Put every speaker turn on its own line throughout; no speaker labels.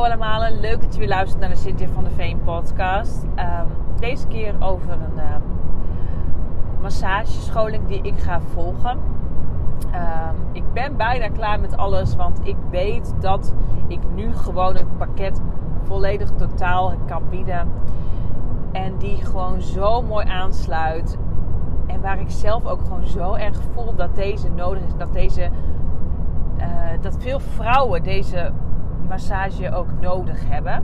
Hallo allemaal, leuk dat je weer luistert naar de Cynthia van de Veen podcast. Ehm, deze keer over een uh, massagescholing die ik ga volgen. Ehm, ik ben bijna klaar met alles, want ik weet dat ik nu gewoon het pakket volledig totaal kan bieden. En die gewoon zo mooi aansluit. En waar ik zelf ook gewoon zo erg voel dat deze nodig is. Dat, deze, uh, dat veel vrouwen deze massage ook nodig hebben.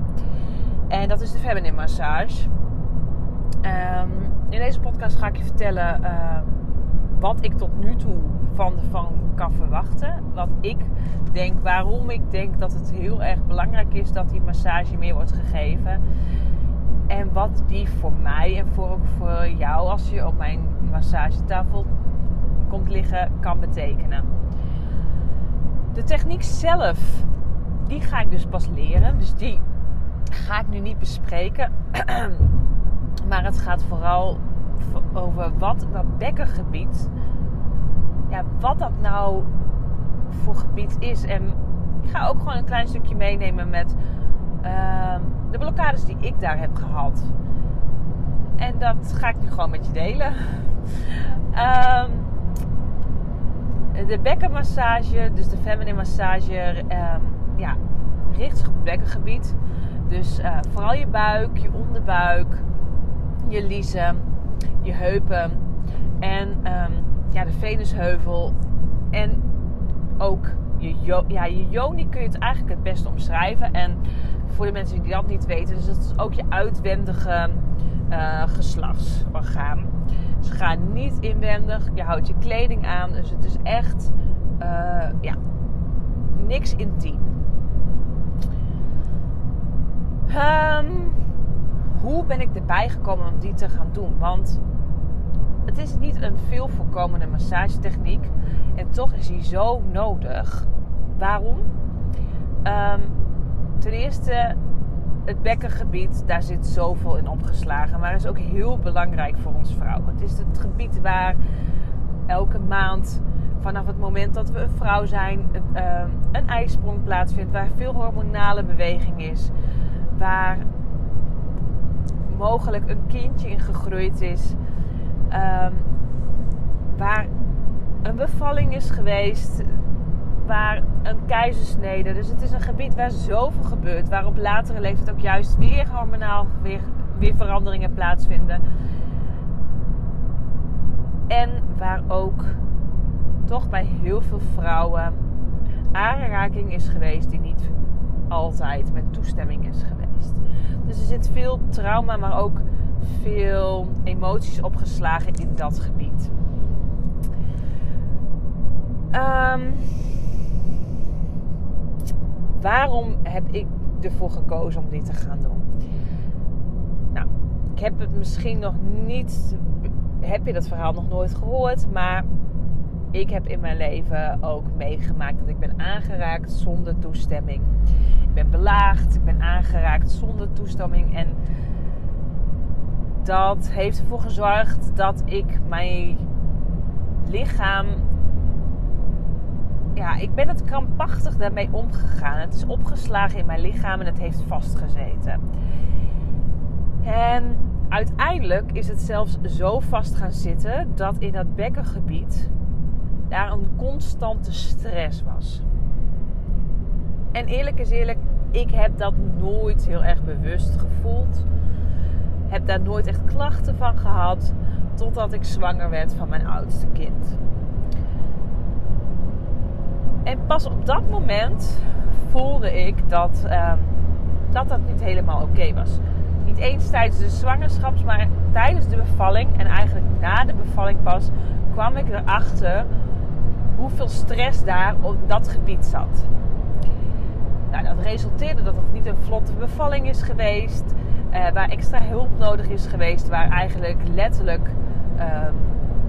En dat is de feminine massage. Um, in deze podcast ga ik je vertellen uh, wat ik tot nu toe van van kan verwachten. Wat ik denk, waarom ik denk dat het heel erg belangrijk is dat die massage meer wordt gegeven. En wat die voor mij en voor, ook voor jou als je op mijn massagetafel komt liggen kan betekenen. De techniek zelf die ga ik dus pas leren. Dus die ga ik nu niet bespreken. maar het gaat vooral over wat dat bekkengebied, ja, wat dat nou voor gebied is. En ik ga ook gewoon een klein stukje meenemen met uh, de blokkades die ik daar heb gehad. En dat ga ik nu gewoon met je delen. um, de bekkenmassage, dus de feminine massage, um, ja, richt bekkengebied. Dus uh, vooral je buik, je onderbuik, je liezen, je heupen en um, ja, de venusheuvel. En ook je, ja, je joni kun je het eigenlijk het beste omschrijven. En voor de mensen die dat niet weten, dus het is ook je uitwendige uh, geslachtsorgaan. Dus gaan niet inwendig, je houdt je kleding aan. Dus het is echt uh, ja, niks intiem. Um, hoe ben ik erbij gekomen om die te gaan doen? Want het is niet een veel voorkomende massagetechniek. En toch is die zo nodig. Waarom? Um, ten eerste, het bekkengebied, daar zit zoveel in opgeslagen. Maar is ook heel belangrijk voor ons vrouwen. Het is het gebied waar elke maand, vanaf het moment dat we een vrouw zijn, een, um, een ijsprong plaatsvindt. Waar veel hormonale beweging is waar mogelijk een kindje in gegroeid is, um, waar een bevalling is geweest, waar een keizersnede. Dus het is een gebied waar zoveel gebeurt, waar op latere leeftijd ook juist weer hormonaal weer, weer veranderingen plaatsvinden. En waar ook toch bij heel veel vrouwen aanraking is geweest die niet altijd met toestemming is geweest. Dus er zit veel trauma, maar ook veel emoties opgeslagen in dat gebied. Um, waarom heb ik ervoor gekozen om dit te gaan doen? Nou, ik heb het misschien nog niet. Heb je dat verhaal nog nooit gehoord? Maar ik heb in mijn leven ook meegemaakt dat ik ben aangeraakt zonder toestemming. Ik ben belaagd, ik ben aangeraakt zonder toestemming. En dat heeft ervoor gezorgd dat ik mijn lichaam. Ja, ik ben het krampachtig daarmee omgegaan. Het is opgeslagen in mijn lichaam en het heeft vastgezeten. En uiteindelijk is het zelfs zo vast gaan zitten dat in dat bekkengebied daar een constante stress was. En eerlijk is eerlijk, ik heb dat nooit heel erg bewust gevoeld. Heb daar nooit echt klachten van gehad. Totdat ik zwanger werd van mijn oudste kind. En pas op dat moment voelde ik dat um, dat, dat niet helemaal oké was. Niet eens tijdens de zwangerschap, maar tijdens de bevalling en eigenlijk na de bevalling pas kwam ik erachter hoeveel stress daar op dat gebied zat. Nou, dat resulteerde dat het niet een vlotte bevalling is geweest, uh, waar extra hulp nodig is geweest, waar eigenlijk letterlijk uh,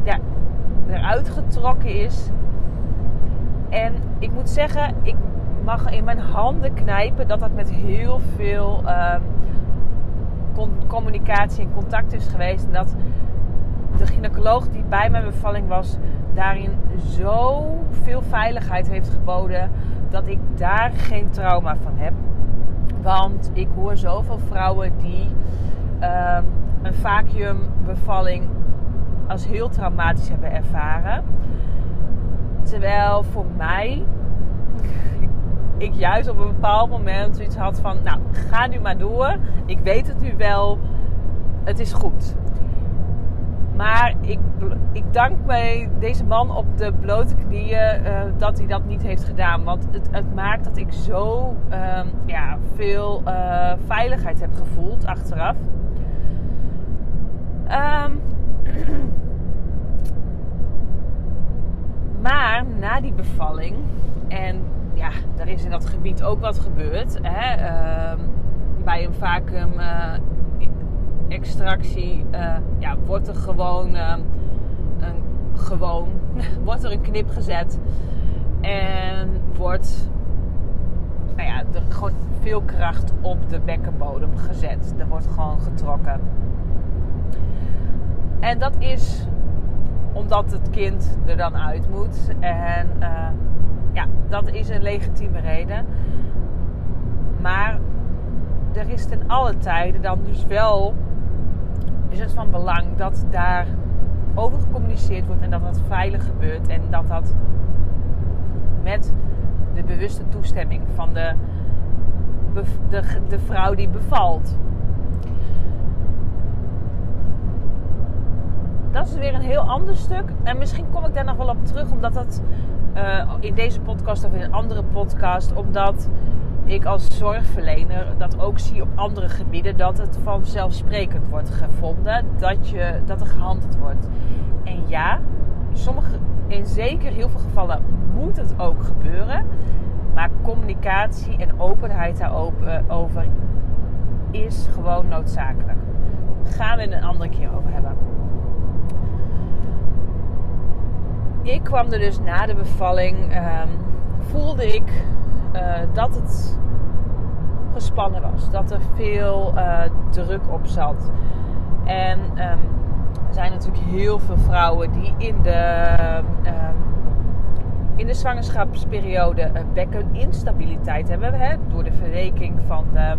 ja, eruit getrokken is. En ik moet zeggen, ik mag in mijn handen knijpen dat dat met heel veel uh, communicatie en contact is geweest. En dat de gynaecoloog die bij mijn bevalling was, daarin zoveel veiligheid heeft geboden dat ik daar geen trauma van heb. Want ik hoor zoveel vrouwen die ehm, een vacuümbevalling als heel traumatisch hebben ervaren. Terwijl voor mij ik juist op een bepaald moment zoiets had van, nou, ga nu maar door. Ik weet het nu wel. Het is goed. Maar ik, ik dank mij deze man op de blote knieën uh, dat hij dat niet heeft gedaan. Want het, het maakt dat ik zo um, ja, veel uh, veiligheid heb gevoeld achteraf. Um, maar na die bevalling en ja, er is in dat gebied ook wat gebeurd. Hè? Uh, bij een vacuüm uh, extractie uh, ja, wordt er gewoon, uh, een, gewoon wordt er een knip gezet. En wordt nou ja, er gewoon veel kracht op de bekkenbodem gezet. Er wordt gewoon getrokken. En dat is omdat het kind er dan uit moet. En ja, dat is een legitieme reden. Maar er is ten alle tijden dan dus wel is het van belang dat daar over gecommuniceerd wordt en dat dat veilig gebeurt en dat dat met de bewuste toestemming van de, de, de vrouw die bevalt. Dat is weer een heel ander stuk. En misschien kom ik daar nog wel op terug, omdat dat uh, in deze podcast of in een andere podcast, omdat ik als zorgverlener dat ook zie op andere gebieden, dat het vanzelfsprekend wordt gevonden dat, je, dat er gehandeld wordt. En ja, sommige, in zeker heel veel gevallen moet het ook gebeuren. Maar communicatie en openheid daarover is gewoon noodzakelijk. Gaan we het een andere keer over hebben. ik kwam er dus na de bevalling, um, voelde ik uh, dat het gespannen was. Dat er veel uh, druk op zat. En um, er zijn natuurlijk heel veel vrouwen die in de, um, in de zwangerschapsperiode bekkeninstabiliteit hebben. Hè? Door de verreking van de,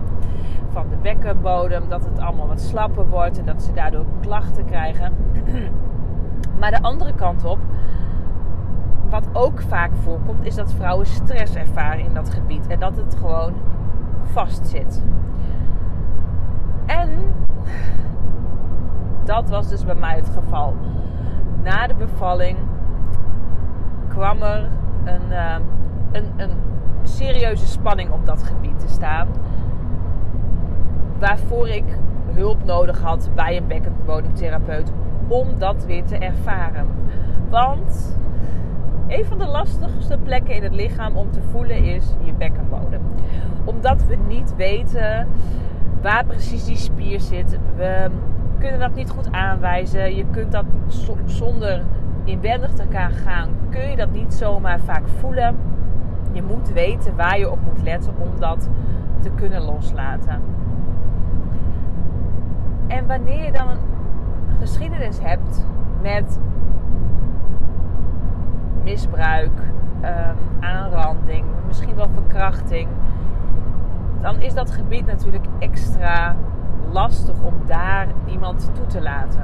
van de bekkenbodem. Dat het allemaal wat slapper wordt en dat ze daardoor klachten krijgen. maar de andere kant op wat ook vaak voorkomt, is dat vrouwen stress ervaren in dat gebied. En dat het gewoon vastzit. En dat was dus bij mij het geval. Na de bevalling kwam er een, uh, een, een serieuze spanning op dat gebied te staan. Waarvoor ik hulp nodig had bij een bekkenbodemtherapeut om dat weer te ervaren. Want een van de lastigste plekken in het lichaam om te voelen is je bekkenbodem. Omdat we niet weten waar precies die spier zit. We kunnen dat niet goed aanwijzen. Je kunt dat zonder inwendig te gaan, kun je dat niet zomaar vaak voelen. Je moet weten waar je op moet letten om dat te kunnen loslaten. En wanneer je dan een geschiedenis hebt met misbruik, um, aanranding, misschien wel verkrachting, dan is dat gebied natuurlijk extra lastig om daar iemand toe te laten.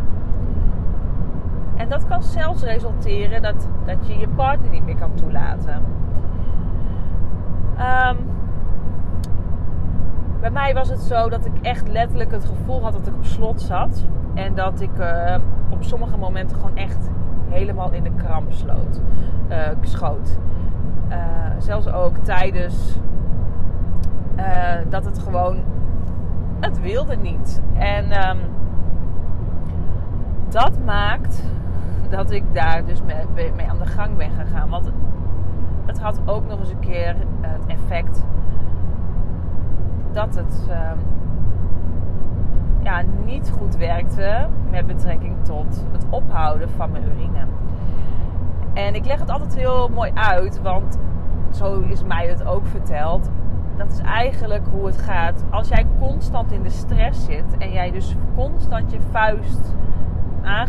En dat kan zelfs resulteren dat, dat je je partner niet meer kan toelaten. Um, bij mij was het zo dat ik echt letterlijk het gevoel had dat ik op slot zat. En dat ik uh, op sommige momenten gewoon echt helemaal in de kramp sloot, uh, schoot. Uh, zelfs ook tijdens uh, dat het gewoon, het wilde niet. En um, dat maakt dat ik daar dus mee, mee, aan de gang ben gegaan. Want het had ook nog eens een keer het effect dat het um, ja, niet goed werkte met betrekking tot het ophouden van mijn urine. En ik leg het altijd heel mooi uit, want zo is mij het ook verteld. Dat is eigenlijk hoe het gaat. Als jij constant in de stress zit en jij dus constant je vuist uh,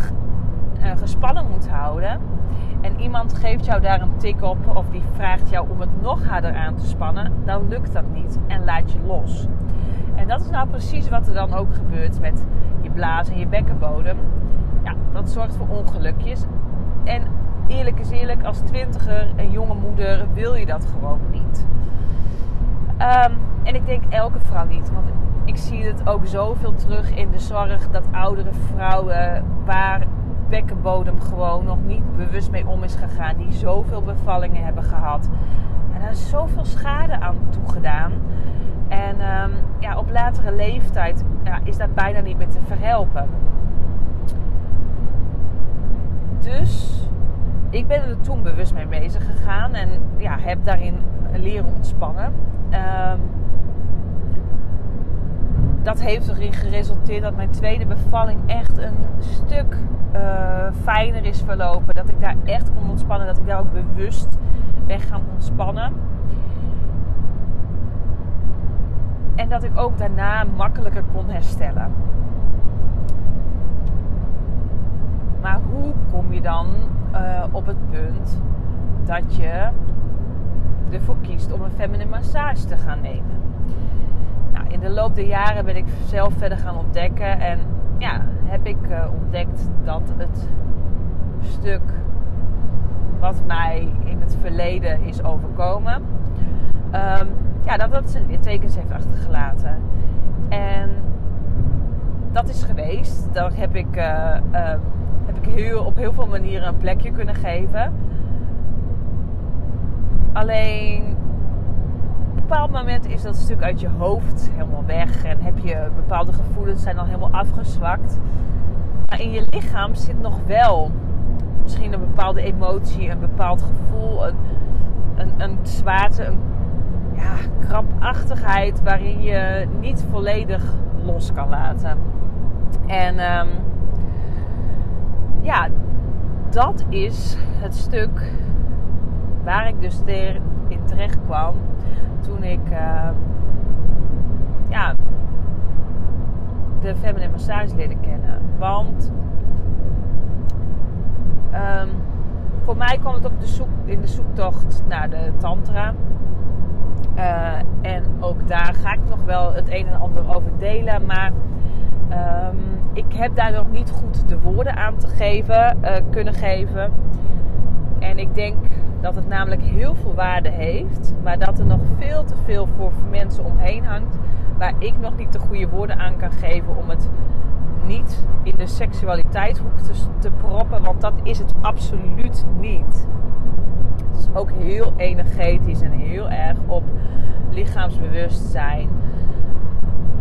gespannen moet houden. En iemand geeft jou daar een tik op of die vraagt jou om het nog harder aan te spannen, dan lukt dat niet en laat je los. En dat is nou precies wat er dan ook gebeurt met je blaas en je bekkenbodem. Ja, dat zorgt voor ongelukjes. En eerlijk is eerlijk, als twintiger en jonge moeder wil je dat gewoon niet. Ehm, en ik denk elke vrouw niet. Want ik zie het ook zoveel terug in de zorg dat oudere vrouwen waar bekkenbodem gewoon nog niet bewust mee om is gegaan, die zoveel bevallingen hebben gehad. En daar is zoveel schade aan toegedaan. En ehm, ja, op latere leeftijd ja, is dat bijna niet meer te verhelpen. Dus ik ben er toen bewust mee bezig gegaan en ja, heb daarin leren ontspannen. Um, dat heeft erin geresulteerd dat mijn tweede bevalling echt een stuk uh, fijner is verlopen. Dat ik daar echt kon ontspannen. Dat ik daar ook bewust ben gaan ontspannen. En dat ik ook daarna makkelijker kon herstellen. Maar hoe kom je dan uh, op het punt dat je ervoor kiest om een feminine massage te gaan nemen? Nou, in de loop der jaren ben ik zelf verder gaan ontdekken en ja, heb ik uh, ontdekt dat het stuk wat mij in het verleden is overkomen, um, ja, dat dat zijn tekens heeft achtergelaten. En dat is geweest. Daar heb ik, uh, uh, heb ik heel, op heel veel manieren een plekje kunnen geven. Alleen op een bepaald moment is dat stuk uit je hoofd helemaal weg. En heb je bepaalde gevoelens zijn dan helemaal afgezwakt. Maar in je lichaam zit nog wel misschien een bepaalde emotie, een bepaald gevoel, een, een, een zwaarte, een ja, krampachtigheid waarin je niet volledig los kan laten. En um, ja, dat is het stuk waar ik dus in terecht kwam toen ik uh, ja, de feminine massage leerde kennen. Want um, voor mij kwam het op de zoek, in de zoektocht naar de tantra. Uh, en ook daar ga ik nog wel het een en ander over delen. Maar um, ik heb daar nog niet goed de woorden aan te geven, uh, kunnen geven. En ik denk dat het namelijk heel veel waarde heeft, maar dat er nog veel te veel voor mensen omheen hangt, waar ik nog niet de goede woorden aan kan geven om het niet in de seksualiteitshoek te, te proppen, want dat is het absoluut niet. Ook heel energetisch en heel erg op lichaamsbewustzijn.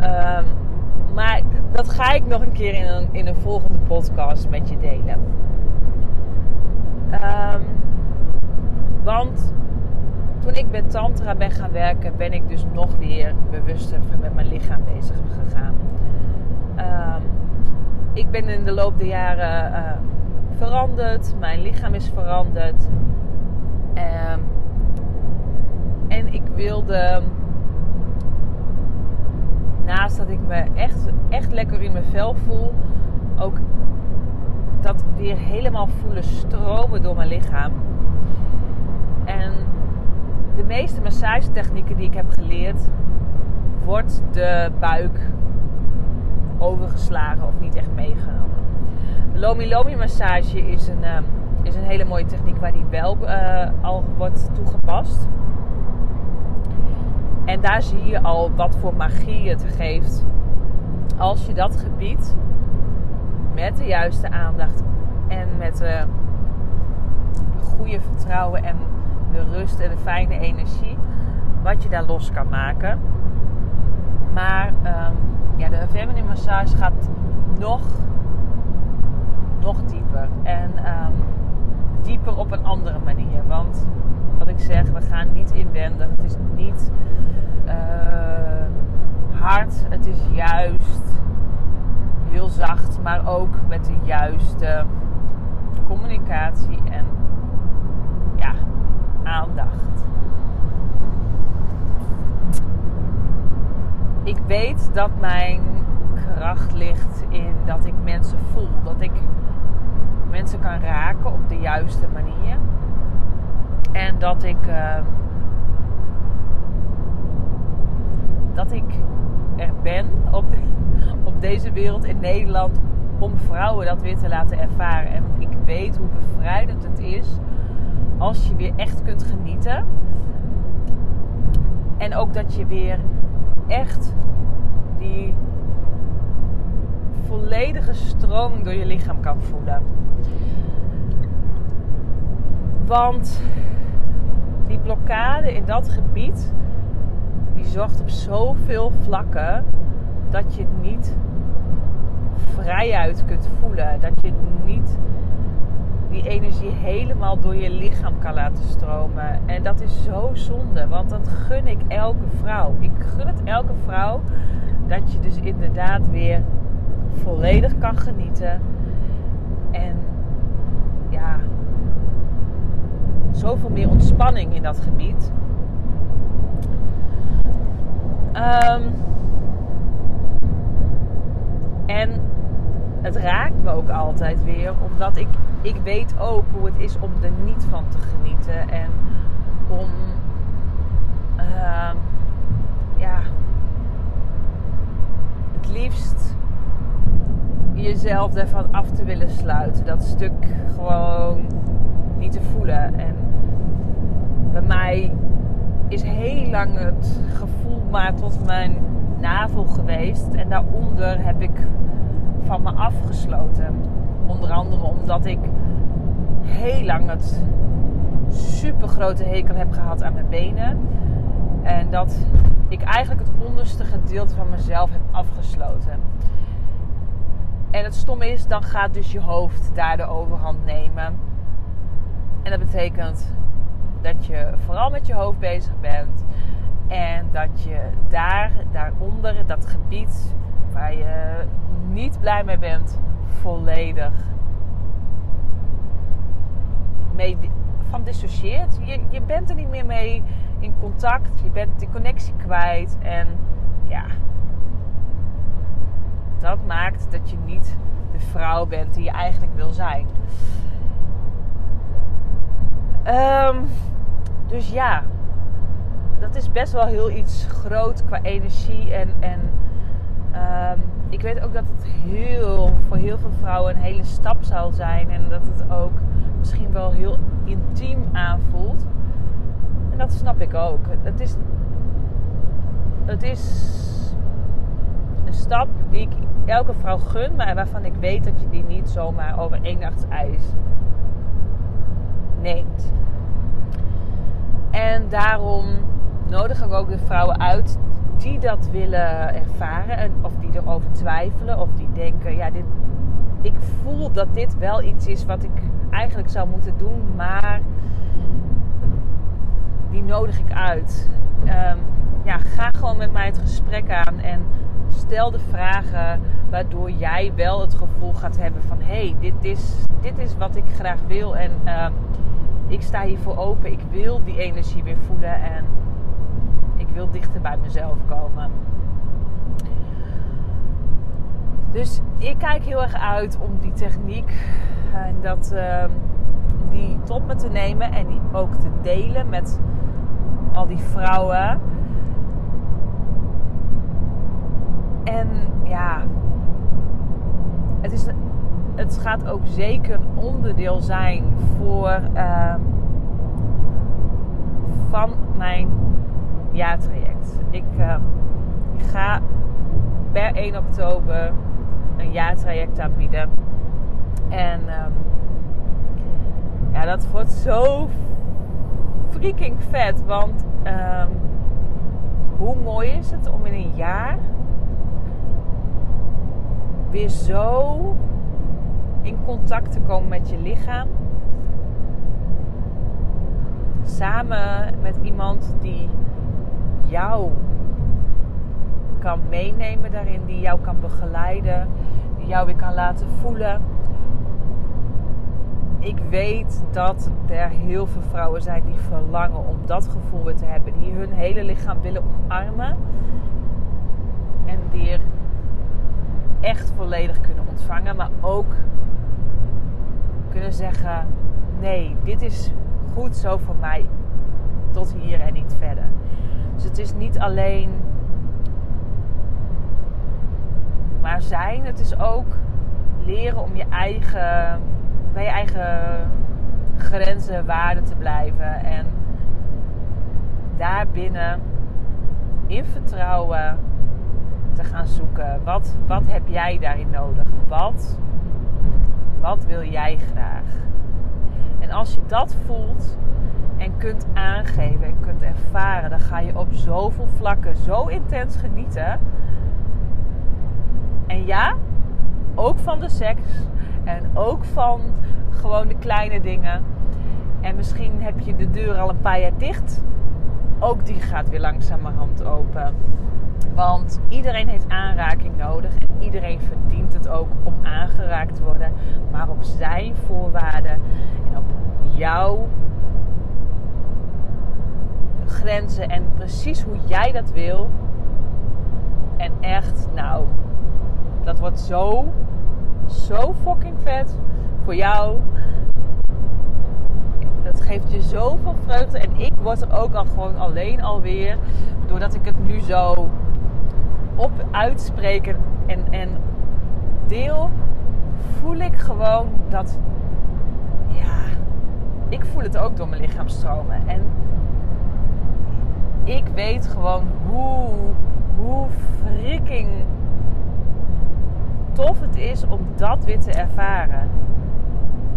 Um, maar dat ga ik nog een keer in een, in volgende podcast met je delen. Um, want toen ik met Tantra ben gaan werken, ben ik dus nog weer bewuster met mijn lichaam bezig gegaan. Um, ik ben in de loop der jaren uh, veranderd. Mijn lichaam is veranderd. Um, en ik wilde, naast dat ik me echt, echt lekker in mijn vel voel, ook dat weer helemaal voelen stromen door mijn lichaam. En de meeste massagetechnieken die ik heb geleerd, wordt de buik overgeslagen of niet echt meegenomen. Lomi Lomi massage is een, uh, is een hele mooie techniek waar die wel uh, al wordt toegepast. En daar zie je al wat voor magie het geeft als je dat gebied met de juiste aandacht en met de goede vertrouwen en de rust en de fijne energie, wat je daar los kan maken. Maar um, ja, de feminine massage gaat nog, nog dieper. En um, dieper op een andere manier. Want wat ik zeg, we gaan niet inwendig. Het is niet uh, hard. Het is juist heel zacht, maar ook met de juiste communicatie en ja, aandacht. Ik weet dat mijn kracht ligt in dat ik mensen voel. Dat ik mensen kan raken op de juiste manier. En dat ik. Uh, dat ik er ben op, op deze wereld in Nederland om vrouwen dat weer te laten ervaren. En ik weet hoe bevrijdend het is als je weer echt kunt genieten. En ook dat je weer echt die volledige stroming door je lichaam kan voelen. Want die blokkade in dat gebied, die zorgt op zoveel vlakken dat je niet vrijuit kunt voelen. Dat je niet die energie helemaal door je lichaam kan laten stromen. En dat is zo zonde, want dat gun ik elke vrouw. Ik gun het elke vrouw dat je dus inderdaad weer volledig kan genieten. En ja, zoveel meer ontspanning in dat gebied. Um, en het raakt me ook altijd weer, omdat ik, ik weet ook hoe het is om er niet van te genieten. En om uh, ja, het liefst jezelf ervan af te willen sluiten. Dat stuk gewoon niet te voelen. En bij mij is heel lang het gevoel maar tot mijn navel geweest. En daaronder heb ik van me afgesloten. Onder andere omdat ik heel lang het super grote hekel heb gehad aan mijn benen. En dat ik eigenlijk het onderste gedeelte van mezelf heb afgesloten. En het stomme is, dan gaat dus je hoofd daar de overhand nemen. En dat betekent dat je vooral met je hoofd bezig bent. En dat je daar, daaronder, dat gebied waar je niet blij mee bent, volledig mee van dissocieert. Je, je bent er niet meer mee in contact. Je bent die connectie kwijt. En ja, dat maakt dat je niet de vrouw bent die je eigenlijk wil zijn. Um, dus ja, dat is best wel heel iets groot qua energie. En, en um, ik weet ook dat het heel, voor heel veel vrouwen een hele stap zal zijn. En dat het ook misschien wel heel intiem aanvoelt. En dat snap ik ook. Het is, het is een stap die ik elke vrouw gun, maar waarvan ik weet dat je die niet zomaar over één nacht ijs neemt. En daarom nodig ik ook de vrouwen uit die dat willen ervaren en of die erover twijfelen of die denken, ja, dit, ik voel dat dit wel iets is wat ik eigenlijk zou moeten doen, maar die nodig ik uit. Um, ja, ga gewoon met mij het gesprek aan en stel de vragen waardoor jij wel het gevoel gaat hebben van hé, hey, dit, is, dit is wat ik graag wil en uh, ik sta hiervoor open. Ik wil die energie weer voelen en ik wil dichter bij mezelf komen. Dus ik kijk heel erg uit om die techniek en dat, uh, die tot me te nemen en die ook te delen met al die vrouwen. En ja, het, is, het gaat ook zeker een onderdeel zijn voor uh, van mijn jaartraject. Ik uh, ga per 1 oktober een jaartraject aanbieden. En um, ja, dat wordt zo freaking vet. Want hoe mooi is het om in een jaar weer zo in contact te komen met je lichaam. Samen met iemand die jou kan meenemen daarin, die jou kan begeleiden, die jou weer kan laten voelen. Ik weet dat er heel veel vrouwen zijn die verlangen om dat gevoel weer te hebben, die hun hele lichaam willen omarmen en die er echt volledig kunnen ontvangen, maar ook kunnen zeggen: nee, dit is goed zo voor mij tot hier en niet verder. Dus het is niet alleen Maar zijn, het is ook leren om je eigen, bij je eigen grenzen, waarden te blijven. En daarbinnen in vertrouwen te gaan zoeken. Wat, wat heb jij daarin nodig? Wat, wat wil jij graag? En als je dat voelt en kunt aangeven en kunt ervaren, dan ga je op zoveel vlakken zo intens genieten. En ja, ook van de seks en ook van gewoon de kleine dingen. En misschien heb je de deur al een paar jaar dicht. Ook die gaat weer langzamerhand open. Want iedereen heeft aanraking nodig en iedereen verdient het ook om aangeraakt te worden, maar op zijn voorwaarden en op jouw grenzen en precies hoe jij dat wil. En echt, nou, dat wordt zo, zo fucking vet voor jou. Dat geeft je zoveel vreugde. En ik word er ook al gewoon alleen alweer. Doordat ik het nu zo op uitspreken en, en deel, voel ik gewoon dat, ja, ik voel het ook door mijn lichaam stromen. En ik weet gewoon hoe, hoe freaking tof het is om dat weer te ervaren.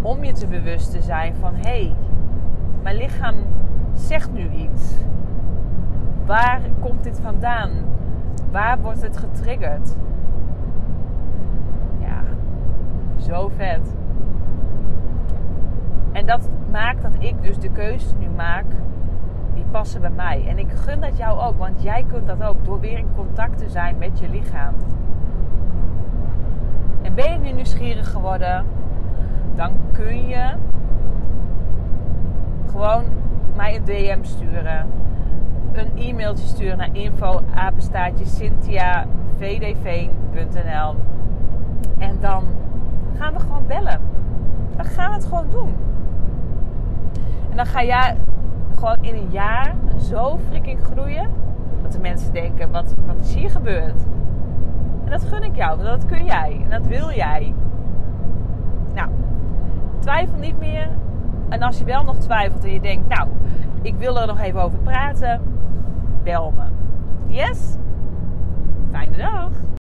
Om je te bewust te zijn van hé, hey, mijn lichaam zegt nu iets. Waar komt dit vandaan? Waar wordt het getriggerd? Ja, zo vet. En dat maakt dat ik dus de keuze nu maak die passen bij mij. En ik gun dat jou ook, want jij kunt dat ook door weer in contact te zijn met je lichaam. En ben je nu nieuwsgierig geworden, dan kun je gewoon mij een DM sturen een e-mailtje sturen naar info cynthiavdv.nl en dan gaan we gewoon bellen. Dan gaan we het gewoon doen. En dan ga jij gewoon in een jaar zo freaking groeien dat de mensen denken: wat, wat is hier gebeurd? En dat gun ik jou, want dat kun jij en dat wil jij. Nou, twijfel niet meer. En als je wel nog twijfelt en je denkt: nou, ik wil er nog even over praten bel me. Yes? Fijne dag!